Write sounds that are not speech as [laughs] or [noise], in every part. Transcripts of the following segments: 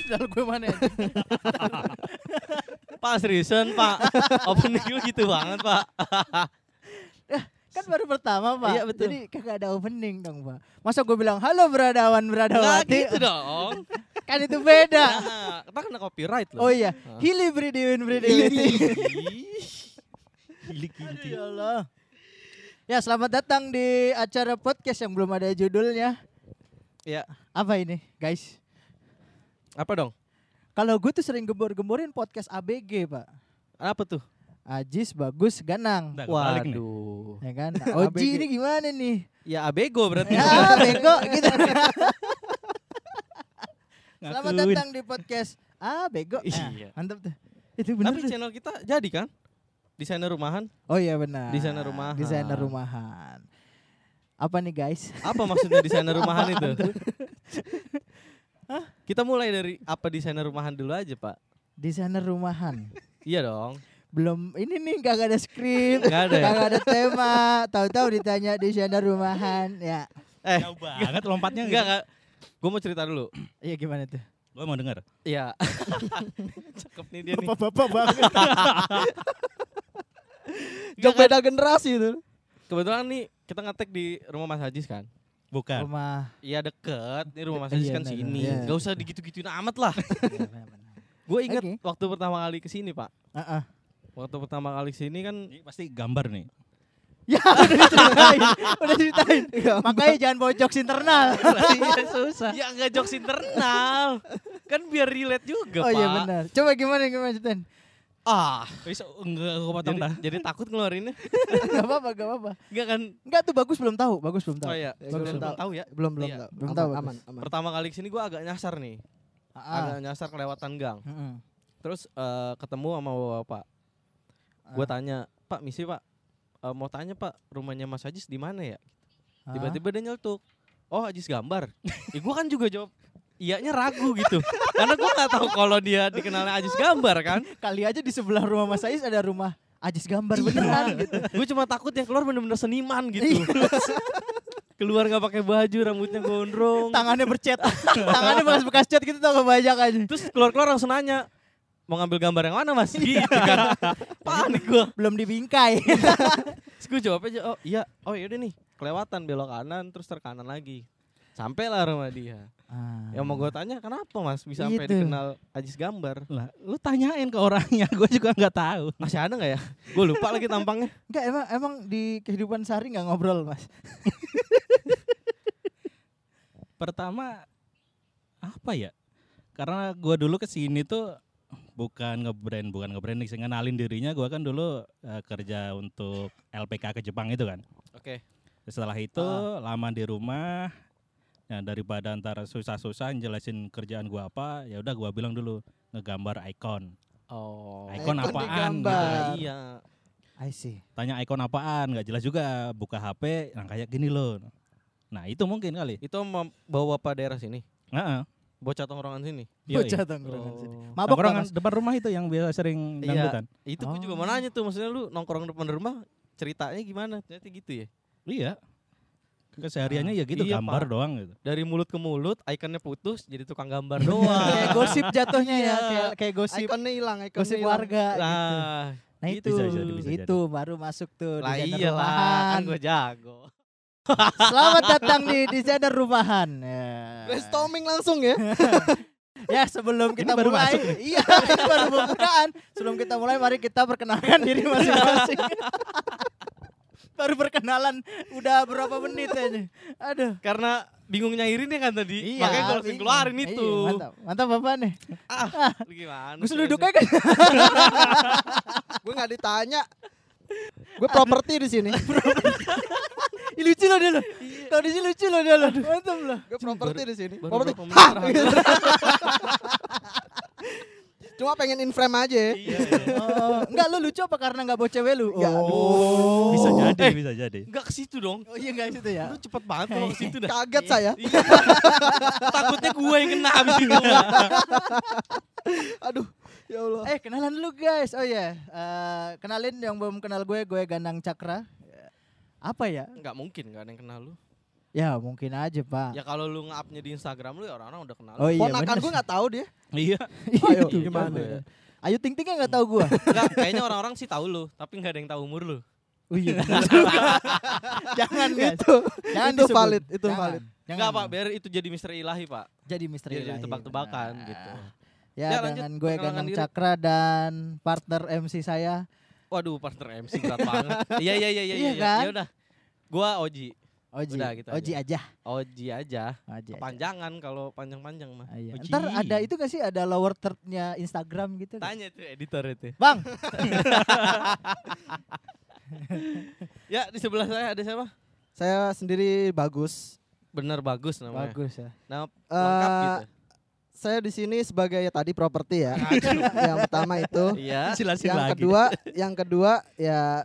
Sendal gue mana ya? [laughs] Pak seriusan Pak. Opening lu gitu banget Pak. [laughs] Kan baru pertama pak. Iya, betul. Jadi kagak ada opening dong pak. Masa gue bilang halo beradawan Nggak beradawati. gitu dong. [laughs] kan itu beda. Nah, kita kena copyright loh. Oh iya. Ah. Hili Bridiwin Bridiwiti. Hilik Aduh, ya Allah. Ya selamat datang di acara podcast yang belum ada judulnya. Ya, Apa ini guys? Apa dong? Kalau gue tuh sering gembor-gemborin podcast ABG pak. Apa tuh? Ajis, Bagus, Ganang. Nih. Waduh. Ya kan? Nah, [laughs] Oji ini gimana nih? Ya abego berarti. Ya bego gitu. [laughs] Selamat datang di podcast Ah bego. Nah, Iya. mantap tuh. Itu benar. Tapi tuh. channel kita jadi kan? Desainer rumahan. Oh iya benar. Desainer rumahan. Desainer rumahan. Apa nih guys? Apa maksudnya desainer rumahan itu? [laughs] Kita mulai dari apa desainer rumahan dulu aja, Pak. Desainer rumahan. Iya dong. Belum ini nih gak ada skrip, Nggak ada ya? gak ada tema. Tahu-tahu ditanya desainer rumahan. Ya. Eh, Jauh banget lompatnya enggak enggak. Gue mau cerita dulu. [clears throat] Iya gimana tuh? Gue mau denger. Iya. [laughs] Cakep nih dia nih. Bapak-bapak [laughs] banget. Enggak, beda generasi itu. Kebetulan nih kita ngetek di rumah Mas Hajis kan. Bukan. Rumah. Iya deket, ini rumah Mas Hajis Iya, kan sini. iya. Gak usah digitu-gituin amat lah. Iya. Gue inget Oke. waktu pertama kali ke sini Pak. Heeh. Waktu pertama kali ke sini kan Ini pasti gambar nih. Ya [laughs] udah diceritain, udah diceritain. Makanya jangan bawa jokes internal. [laughs] Iya susah. Ya nggak jokes internal. kan biar relate juga, oh Pak. iya benar. Coba gimana gimana ceritain? Ah, Bisa enggak gue potong jadi, dah. jadi takut ngeluarinnya. [laughs] Gak apa-apa, gak apa-apa. Enggak kan? Enggak tuh bagus belum tahu, bagus belum tahu. Oh iya, Bagus belum belum tahu. tahu ya. Belum belum Iya. tahu. Belum tahu. aman, aman. Pertama kali ke sini gue agak nyasar nih. Ah. Agak nyasar kelewatan gang. Heeh. Terus eh, ketemu sama bapak. Gue Ah. tanya, Pak misi Pak, Eh, mau tanya Pak rumahnya Mas Ajis di mana ya? Ah. Tiba-tiba dia nyeletuk. Oh Ajis gambar. [laughs] ya gue kan juga jawab. Iyanya ragu gitu. Karena gue nggak tahu kalau dia dikenalnya Ajis gambar kan. kali aja di sebelah rumah Mas Ais ada rumah Ajis gambar beneran gitu. Gue cuma takut yang keluar bener-bener seniman gitu. Iya. [laughs] keluar nggak pakai baju, rambutnya gondrong. Tangannya bercet. Tangannya bekas-bekas cat gitu tau kebanyak aja. Terus keluar-keluar langsung nanya, mau ngambil gambar yang mana mas? Gitu kan. [laughs] Panik gue. Belum dibingkai. Terus gue jawab aja, oh iya, oh yaudah nih, kelewatan belok kanan terus terkanan lagi. Sampailah rumah dia. Ah. Yang mau gue tanya, kenapa mas bisa sampai Itu. dikenal Ajis gambar? Lah, lu tanyain ke orangnya. [laughs] Gue juga nggak tahu. Masih ada nggak ya? Gue lupa lagi tampangnya. [laughs] Enggak emang emang di kehidupan sehari nggak ngobrol Mas. [laughs] Pertama apa ya? Karena gue dulu ke sini tuh bukan ngebrand, bukan ngebranding, sih ngenalin dirinya. Gue kan dulu eh, kerja untuk LPK ke Jepang itu kan. Oke. Setelah itu lama di rumah. Nah daripada antara susah-susah jelasin kerjaan gua apa, ya udah gua bilang dulu ngegambar icon. Oh. Icon Icon apaan? gitu. Iya. I see. Tanya icon apaan? Nggak jelas juga. Buka HP, nah kayak gini loh. Nah itu mungkin kali. Itu bawa bapak daerah sini? Heeh. Bocah tongkrongan sini? Bocah tongkrongan sini. Oh. Mabok Tongkrongan Mas. depan rumah itu yang biasa sering Iya. dangdutan. Itu gue juga Oh. mau nanya tuh, maksudnya lu nongkrong depan rumah ceritanya gimana? Ternyata gitu ya? Iya. Kesehariannya ya gitu, Iya, gambar Pak. doang gitu. Dari mulut ke mulut, ikonnya putus jadi tukang gambar doang. kayak gosip jatuhnya ya, Iya. kayak kayak gosip Ikonnya hilang, ikonnya gosip warga gitu. Nah, Nah gitu. itu, Bisa jadi, bisa itu baru masuk tuh lah iyalah, rumahan. kan gue jago. Selamat datang di desainer rumahan. Ya. Brainstorming langsung ya. [laughs] Ya sebelum kita baru mulai, masuk nih. [laughs] iya ini baru pembukaan. Sebelum kita mulai, mari kita perkenalkan diri masing-masing. [laughs] baru perkenalan, udah berapa menit aja. Aduh. Karena bingung nyairin ya kan tadi, Iya, makanya bingung. keluarin Iya, itu. mantap, mantap bapak nih. Ah, lu gimana? Gue duduk aja kan. Gue nggak ditanya. Gue properti di sini. [laughs] Ih, lucu loh dia loh. Kalau di sini lucu loh dia loh. Mantap loh. Gue properti di sini. Properti. [laughs] Cuma pengen in frame aja ya. Iya, iya. Oh, enggak lu lucu apa karena enggak bawa cewek lu? Enggak, Oh. Bisa jadi, Eh. bisa jadi. Enggak ke situ dong. Oh iya enggak situ ya. Lu cepet banget kalau ke situ dah. Kaget saya. Iya. Takutnya gue yang kena habis itu. [laughs] Aduh, ya Allah. Eh kenalan dulu guys. Oh iya, Eh, kenalin yang belum kenal gue, gue Ganang Cakra. Apa ya? Enggak mungkin enggak ada yang kenal lu. Ya mungkin aja pak. Ya kalau lu nge-upnya di Instagram lu ya orang-orang udah kenal. Oh iya Ponakan bener. gue nggak tahu dia. [laughs] Iya. Ayo Itu gimana? coba. Ayu Ting Tingnya nggak tahu gua. [laughs] Enggak, kayaknya orang-orang sih tahu lu, tapi nggak ada yang tahu umur lu. Oh iya. [laughs] Jangan guys. Itu Jangan itu disebut. valid, itu Jangan. valid. Jangan. Enggak, Pak, biar itu jadi misteri ilahi, Pak. Jadi misteri Jadi ilahi, tebak-tebakan gitu. Ya, Ya, lanjut, dengan gue Ganang diri. Cakra dan partner MC saya. Waduh, partner MC berat banget. Iya, iya, iya, iya, Iya iya. kan? Ya udah. Gua Oji. Oji. Udah, gitu Oji aja. Oji aja. Oji aja. Kepanjangan kalau panjang-panjang mah. Ah, iya. Oji. Ntar ada itu gak sih ada lower third-nya Instagram gitu? Tanya tuh editor itu. Bang, [laughs] Ya, di sebelah saya ada siapa? Saya sendiri bagus. Bener bagus namanya. bagus ya. Lengkap Eh, gitu. Saya di sini sebagai ya tadi properti ya. yang pertama itu. Iya. Jelasin yang lagi. kedua, yang kedua ya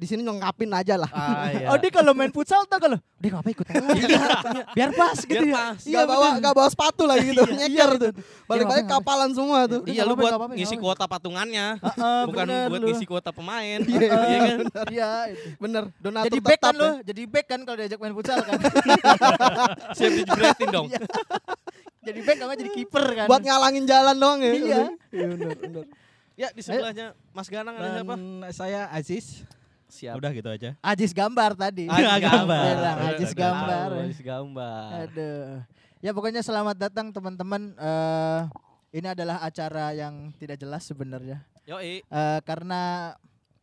di sini ngapin aja lah. Ah, iya. [laughs] Oh dia kalau main futsal tau kalau dia ngapain ikut aja. [laughs] Biar pas gitu Biar ya. pas. Gak bawa gak bawa sepatu lagi gitu, [laughs] Iya, nyeker iya, tuh. Balik-balik kapalan semua tuh. Iya, nggak lu buat nggak ngisi nggak kuota patungannya, Heeh, bukan buat ngisi kuota pemain. Iya, Iya kan? Iya, itu. Bener, donatur Jadi back kan lo, ya. jadi back kan kalau diajak main futsal kan. Siap dijebretin dong. Iya. jadi back nggak jadi kiper kan. Buat ngalangin jalan doang ya. Iya. Iya bener, bener. Ya, di sebelahnya Mas Ganang ada siapa? Saya Aziz. Siap. Udah gitu aja. Ajis gambar tadi. Ajis gambar. Bilang, Udah- Ajis gambar. Ajis gambar. Aduh. Ya pokoknya selamat datang teman-teman. Eh ini adalah acara yang tidak jelas sebenarnya. Yoi. Eh, karena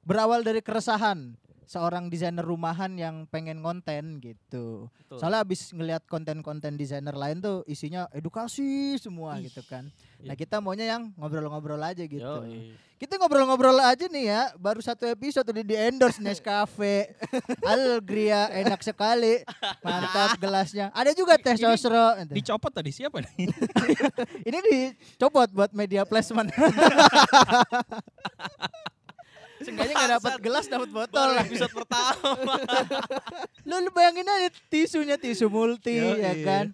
berawal dari keresahan seorang desainer rumahan yang pengen konten gitu. Betul. Soalnya abis ngelihat konten-konten desainer lain tuh isinya edukasi semua Ih, gitu kan. iya. Nah kita maunya yang ngobrol-ngobrol aja gitu. Yoi. Kita ngobrol-ngobrol aja nih ya. Baru satu episode udah di endorse Nescafe. [laughs] Algria enak sekali. Mantap gelasnya. Ada juga teh Ini- sosro. Dicopot tadi siapa nih? [laughs] Ini dicopot buat media placement. [laughs] Seenggaknya nggak dapat gelas dapat botol. Baru episode pertama. [laughs] Lu, lu bayangin aja tisunya tisu multi Yoi. ya kan.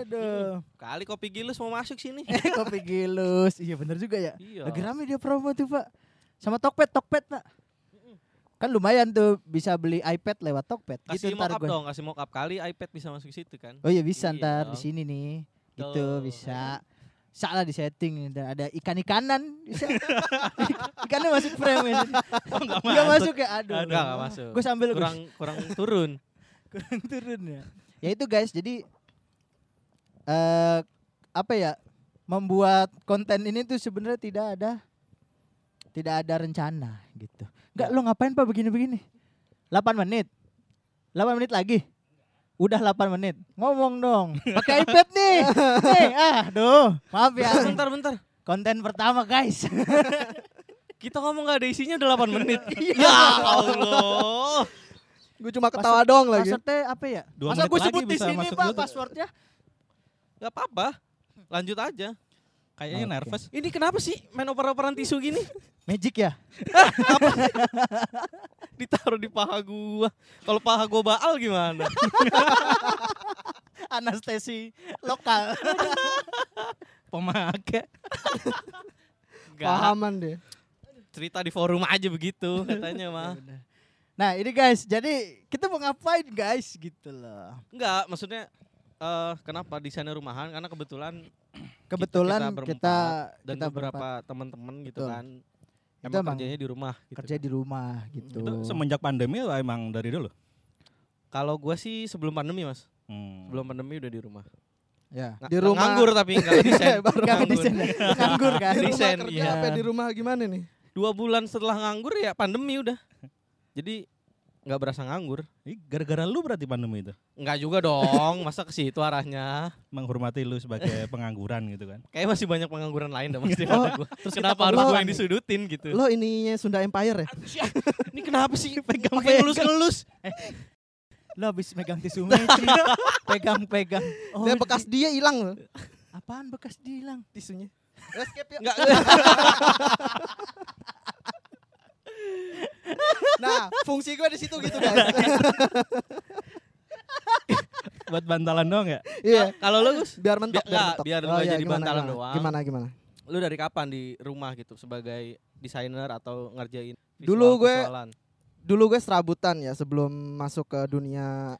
Aduh. Kali kopi gilus mau masuk sini. [laughs] Kopi gilus. Iya bener juga ya. Iya. Lagi rame dia promo tuh pak. Sama Tokped, Tokped pak. Kan lumayan tuh bisa beli iPad lewat Tokped. Kasih gitu ntar mock up gue. dong, kasih mock up kali iPad bisa masuk situ kan. Oh iya bisa Iya ntar di sini nih. Gitu bisa. Salah di setting Dan ada ikan-ikanan bisa. [laughs] Ikannya masuk frame ya. Enggak masuk ya aduh. Enggak, enggak masuk. Gue sambil. Kurang kurang turun. [laughs] kurang turun ya. Ya itu guys, jadi eh apa ya? Membuat konten ini tuh sebenarnya tidak ada tidak ada rencana gitu. Enggak Ya. lo ngapain Pak begini-begini? 8 menit. 8 menit lagi. Udah 8 menit. Ngomong dong. [laughs] Pakai iPad nih. nih, ah, duh. Maaf ya. bentar, bentar. Konten pertama, guys. [laughs] Kita ngomong gak ada isinya udah 8 menit. [laughs] Iya. ya Allah. Gue cuma ketawa doang lagi. Passwordnya apa ya? Dua Masa gue lagi sebut di sini Pak passwordnya? Gak apa-apa. Lanjut aja. Kayaknya Oke. nervous. Ini kenapa sih main oper-operan tisu gini? Magic ya? Ditaruh di paha gua. Kalau paha gua baal gimana? [laughs] Anestesi lokal. [laughs] Pemakai. Pahaman deh. Cerita di forum aja begitu katanya mah. [laughs] Nah ini guys, jadi kita mau ngapain guys gitu loh. Enggak, maksudnya eh kenapa desainer rumahan? Karena kebetulan Kebetulan berempat kita dan kita beberapa teman-teman gitu kan. Itu Emang emang kerjanya di rumah gitu. kerja di rumah gitu. Itu semenjak pandemi atau emang dari dulu? Kalau gua sih sebelum pandemi, Mas. Hmm. Sebelum pandemi udah di rumah. ya. Nga- Di rumah- nganggur tapi enggak [laughs] desain. Baru Gak nganggur. desain, ya? nganggur kan? Di rumah Desain, kerja iya. apa di rumah gimana nih? Dua bulan setelah nganggur ya pandemi udah. Jadi nggak berasa nganggur. Ih, gara-gara lu berarti pandemi itu. Enggak juga dong, [laughs] masa ke situ arahnya. Menghormati lu sebagai [laughs] pengangguran gitu kan. Kayak masih banyak pengangguran lain dah Mas di [laughs] Oh, gua. Kenapa harus gua yang disudutin gitu? Lo ininya Sunda Empire ya? Ini kenapa sih pegang Pegang. ngelus-ngelus? Lo habis megang tisu. Pegang-pegang. Oh, Dan bekas di- dia hilang loh apaan bekas dihilang? tisunya. Escape ya. Enggak. [laughs] Nah, fungsi gue di situ gitu guys. [laughs] Buat bantalan doang ya? Iya. Kalau lu Gus, Biar mentok, Biar- nggak, mentok. biar nggak jadi gimana, bantalan gimana? doang. Gimana gimana? lu dari kapan di rumah gitu sebagai desainer atau ngerjain Dulu gue- visual-visualan? Dulu gue serabutan ya sebelum masuk ke dunia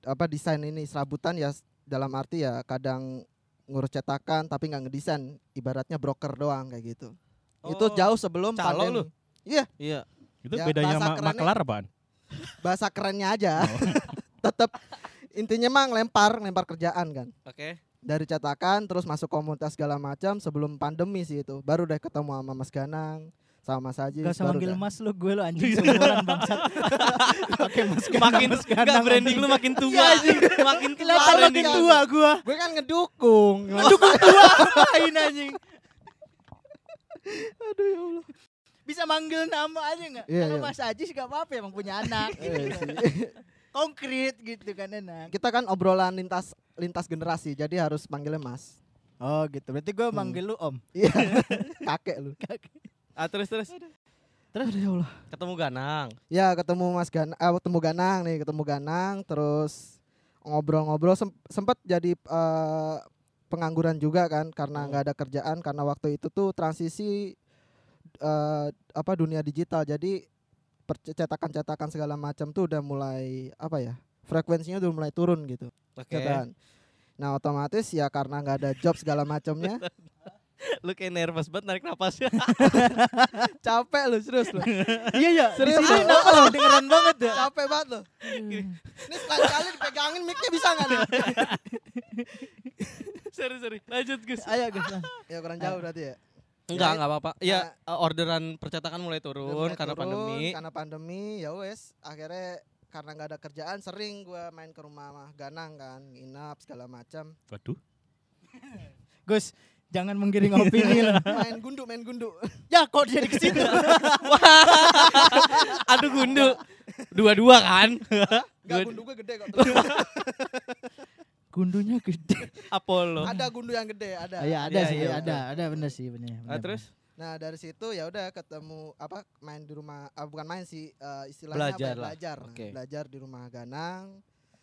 apa desain ini serabutan ya dalam arti ya kadang ngurus cetakan tapi nggak ngedesain, ibaratnya broker doang kayak gitu. Itu Oh, jauh sebelum calo pandemi. lu? Iya, Iya. Itu Ya, bedanya bahasa ma kerennya- maklar apaan? bahasa kerennya aja. [laughs] Tetap intinya mah lempar, lempar kerjaan kan. Oke. Dari cetakan terus masuk komunitas segala macam sebelum pandemi sih itu. Baru deh ketemu sama Mas Ganang, sama Mas Haji. Gak usah manggil mas lu, gue lu anjing seumuran bangsat. [laughs] Pakai mas ganang, Makin mas enggak ganang, branding lu makin tua. Iya, anjing. makin tua Kelihatan makin tua gua. Gue kan ngedukung. Dukung tua [laughs] ngapain anjing? Aduh ya Allah. Bisa manggil nama aja nggak? Iya, Kalau iya. Mas Ajis gak apa-apa emang punya anak. [laughs] gitu. Iya sih. [laughs] Konkret gitu kan enak. Kita kan obrolan lintas lintas generasi, jadi harus panggilnya Mas. Oh gitu. Berarti gue Hmm. manggil lu Om. Iya. [laughs] Kakek lu. Ah terus terus. Terus ya Allah. Ketemu Ganang. Ya ketemu Mas Ganang, eh, ketemu Ganang nih, ketemu Ganang, terus ngobrol-ngobrol sem- sempat jadi eh, pengangguran juga kan karena Hmm. nggak ada kerjaan karena waktu itu tuh transisi eh, apa dunia digital jadi percetakan-cetakan segala macam tuh udah mulai apa ya frekuensinya udah mulai turun gitu Oke. kan. Nah otomatis ya karena nggak ada job segala macamnya [laughs] Lu kayak nervous banget narik napasnya. [laughs] capek lu serius lu Iya ya. Serius, Serius. lu? Dengeran banget ya. capek banget lu ini sekali-kali dipegangin mic-nya bisa nggak nih [laughs] sorry sorry. Lanjut Gus. Ayo Gus. ya kurang jauh berarti ya Enggak, Ya, enggak apa-apa. Ya eh, orderan percetakan mulai turun mulai karena turun, pandemi. karena pandemi ya wes akhirnya karena nggak ada kerjaan sering gua main ke rumah mah Ganang kan nginap segala macam Waduh. [laughs] Gus, jangan menggiring opini lah. [laughs] main gundu main gundu Ya kok jadi ke situ? [laughs] Aduh gundu. Dua-dua kan? nggak Gua- gundu gua gede kok Gundunya gede. [laughs] Apollo. ada gundu yang gede ada Oh, iya ada Iya, sih, iya, ada, ada bener sih bener. Ah, bener, terus nah dari situ ya udah ketemu apa main di rumah ah, bukan main sih eh, istilahnya apa ya, Belajar lah. belajar Nah, Oke. belajar di rumah Ganang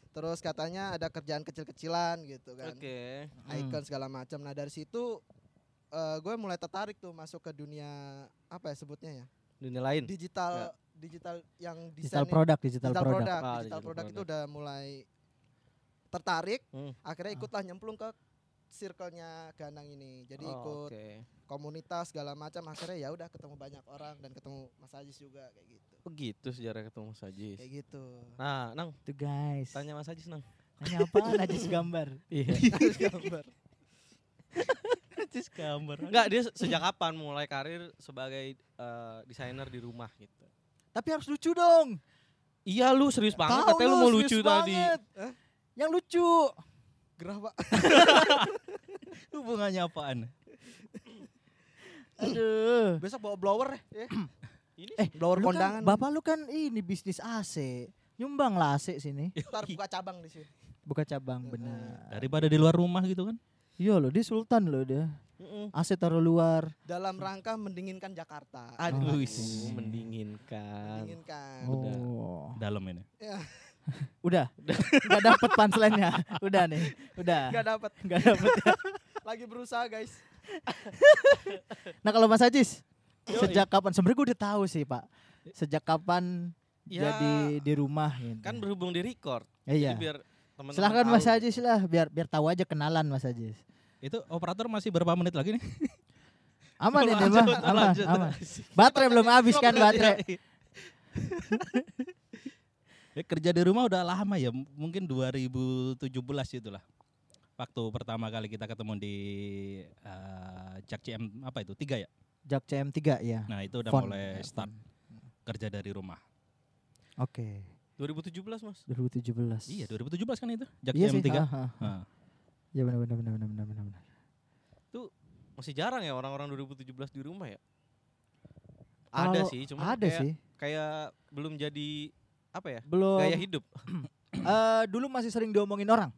terus katanya ada kerjaan kecil-kecilan gitu kan Oke. icon segala macam nah dari situ eh, gue mulai tertarik tuh masuk ke dunia apa ya sebutnya ya Dunia lain. digital digital yang Digital desain produk, digital, digital produk. produk, Ah, digital digital produk itu udah mulai tertarik Hmm. akhirnya ikutlah nyemplung ke circle-nya Ganang ini jadi Oh, ikut Oke. komunitas segala macam akhirnya ya udah ketemu banyak orang dan ketemu Mas Ajis juga kayak gitu Begitu sejarah ketemu Mas Ajis. kayak gitu Nah, Nang, Tuh guys. tanya Mas Ajis, Nang. Tanya apaan Ajis [laughs] gambar? Iya. [laughs] gambar Cis gambar. Enggak, dia se- sejak kapan mulai karir sebagai eh, desainer di rumah gitu. Tapi harus lucu dong. Iya lu serius banget Tahu katanya lu mau serius lucu tadi. banget. Yang lucu. gerah pak [laughs] Hubungannya apaan? Aduh. besok bawa blower ya Ini Eh, blower kan, kondangan bapak lu kan ini bisnis AC. Nyumbang lah AC sini. ntar buka cabang di sini Buka cabang Heeh. benar. Daripada di luar rumah gitu kan? Iya loh, dia sultan loh dia. Mm-mm. AC taruh luar. dalam rangka mendinginkan Jakarta Aduh, Oh. mendinginkan. mendinginkan Oh. Dalam ini. Udah. Enggak dapet punchline-nya. Udah nih. Udah. nggak dapat Enggak dapet. ya. lagi berusaha guys Nah, kalau Mas Ajis Yoi. sejak kapan sebenarnya gue udah tahu sih, Pak. Sejak kapan Ya, jadi di rumah gitu. kan berhubung di record. Ya, iya. Jadi biar teman-teman Silahkan tahu. Mas Ajis lah biar biar tahu aja kenalan Mas Ajis. Itu operator masih berapa menit lagi nih? [laughs] Aman ini mah, aman, lanjut. aman. Baterai belum habis kan baterai. [laughs] Ya, kerja di rumah udah lama ya, mungkin 2017 itulah. Waktu pertama kali kita ketemu di eh, Jak CM apa itu? Tiga ya? Jak CM3 ya. Nah, itu udah Font. mulai Ya, start font. kerja dari rumah. Oke. 2017 mas. 2017. Iya, 2017 kan itu? Jak Iya sih. CM3. ah. Nah, Iya benar benar benar benar benar benar. benar. Masih jarang ya orang-orang 2017 di rumah ya. Ada Kalau- sih, cuma Ada kayak, sih. kayak belum jadi apa ya? Belum. Gaya hidup. [clears throat] Eh, dulu masih sering diomongin orang.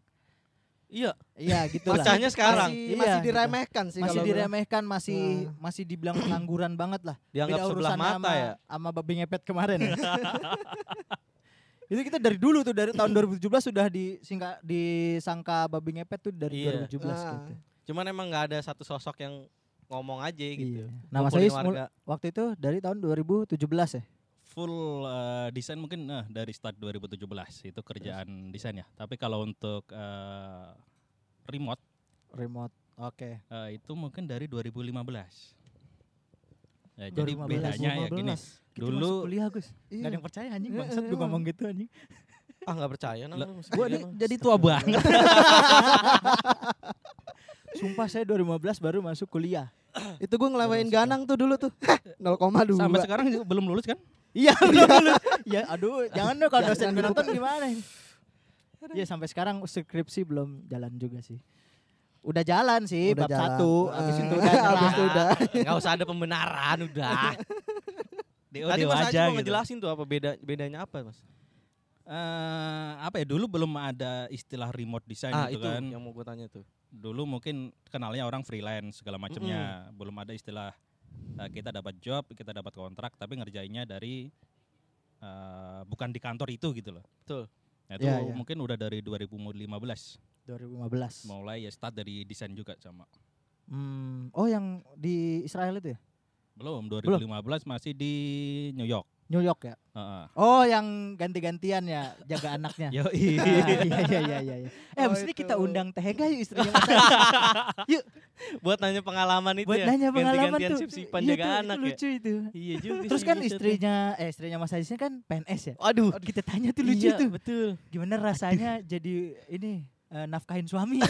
Iya, Iya gitu lah. Pecahnya sekarang. masih, Iya, masih gitu. diremehkan sih masih diremehkan, masih Nah. masih dibilang pengangguran banget lah. dianggap Beda sebelah mata sama, ya. Sama babi ngepet kemarin. Itu kita dari dulu tuh dari tahun 2017 sudah disingka disangka babi ngepet tuh dari Iya. 2017 Ah. gitu. Cuman emang nggak ada satu sosok yang ngomong aja gitu. Iya. Nah, Mas Ais waktu itu dari tahun 2017 ya. Full eh, desain mungkin nah, dari start 2017 itu kerjaan desain ya. Tapi kalau untuk eh, remote remote. Oke. Eh, itu mungkin dari 2015. Ya, jadi 2015, bedanya ya gini. 15. Kita Dulu masuk kuliah Gus. Iya. Gak ada yang percaya anjing Iya, bangsat iya, gue ngomong gitu anjing. Ah nggak percaya nah. Nih lu. jadi tua banget. [laughs] Sumpah saya 2015 baru masuk kuliah. Itu gue ngelewain ganang tuh dulu tuh. [laughs] 0,2. Sampai sekarang belum lulus kan? Iya [laughs] dulu. Ya aduh jangan dong kalau dosen gue nonton gimana. Ya sampai sekarang skripsi belum jalan juga sih. Udah jalan sih Udah bab jalan. satu, habis Eh, itu udah [laughs] habis nyerah. itu udah. Nggak usah ada pembenaran udah. [laughs] DO Tadi Mas Aji aja mau gitu. ngejelasin tuh apa beda bedanya apa Mas? Eh, apa ya dulu belum ada istilah remote design ah gitu itu kan. yang mau gue tanya tuh. Dulu mungkin kenalnya orang freelance segala macamnya. Belum ada istilah eh, kita dapat job, kita dapat kontrak tapi ngerjainnya dari eh, bukan di kantor itu gitu loh. Betul. Nah, itu Iya, iya. mungkin udah dari 2015 2015. mulai ya start dari desain juga sama. Hmm, oh yang di Israel itu ya? Belum 2015 masih di New York. New York ya? Heeh. Oh yang ganti-gantian ya jaga anaknya. [laughs] Yo Ah, iya iya iya iya. iya. Eh Oh, itu. kita undang Tehega yuk istrinya [laughs] Aji. Buat nanya pengalaman itu Buat ya. nanya pengalaman ganti-gantian tuh. sip-sipan Iya jaga tuh, anak ya. lucu itu. Iya juga Terus kan tuh. istrinya eh istrinya Mas Aziz kan PNS ya. Aduh. Kita tanya tuh lucu Iya, tuh. betul. Gimana rasanya jadi ini eh, nafkahin suami? [laughs]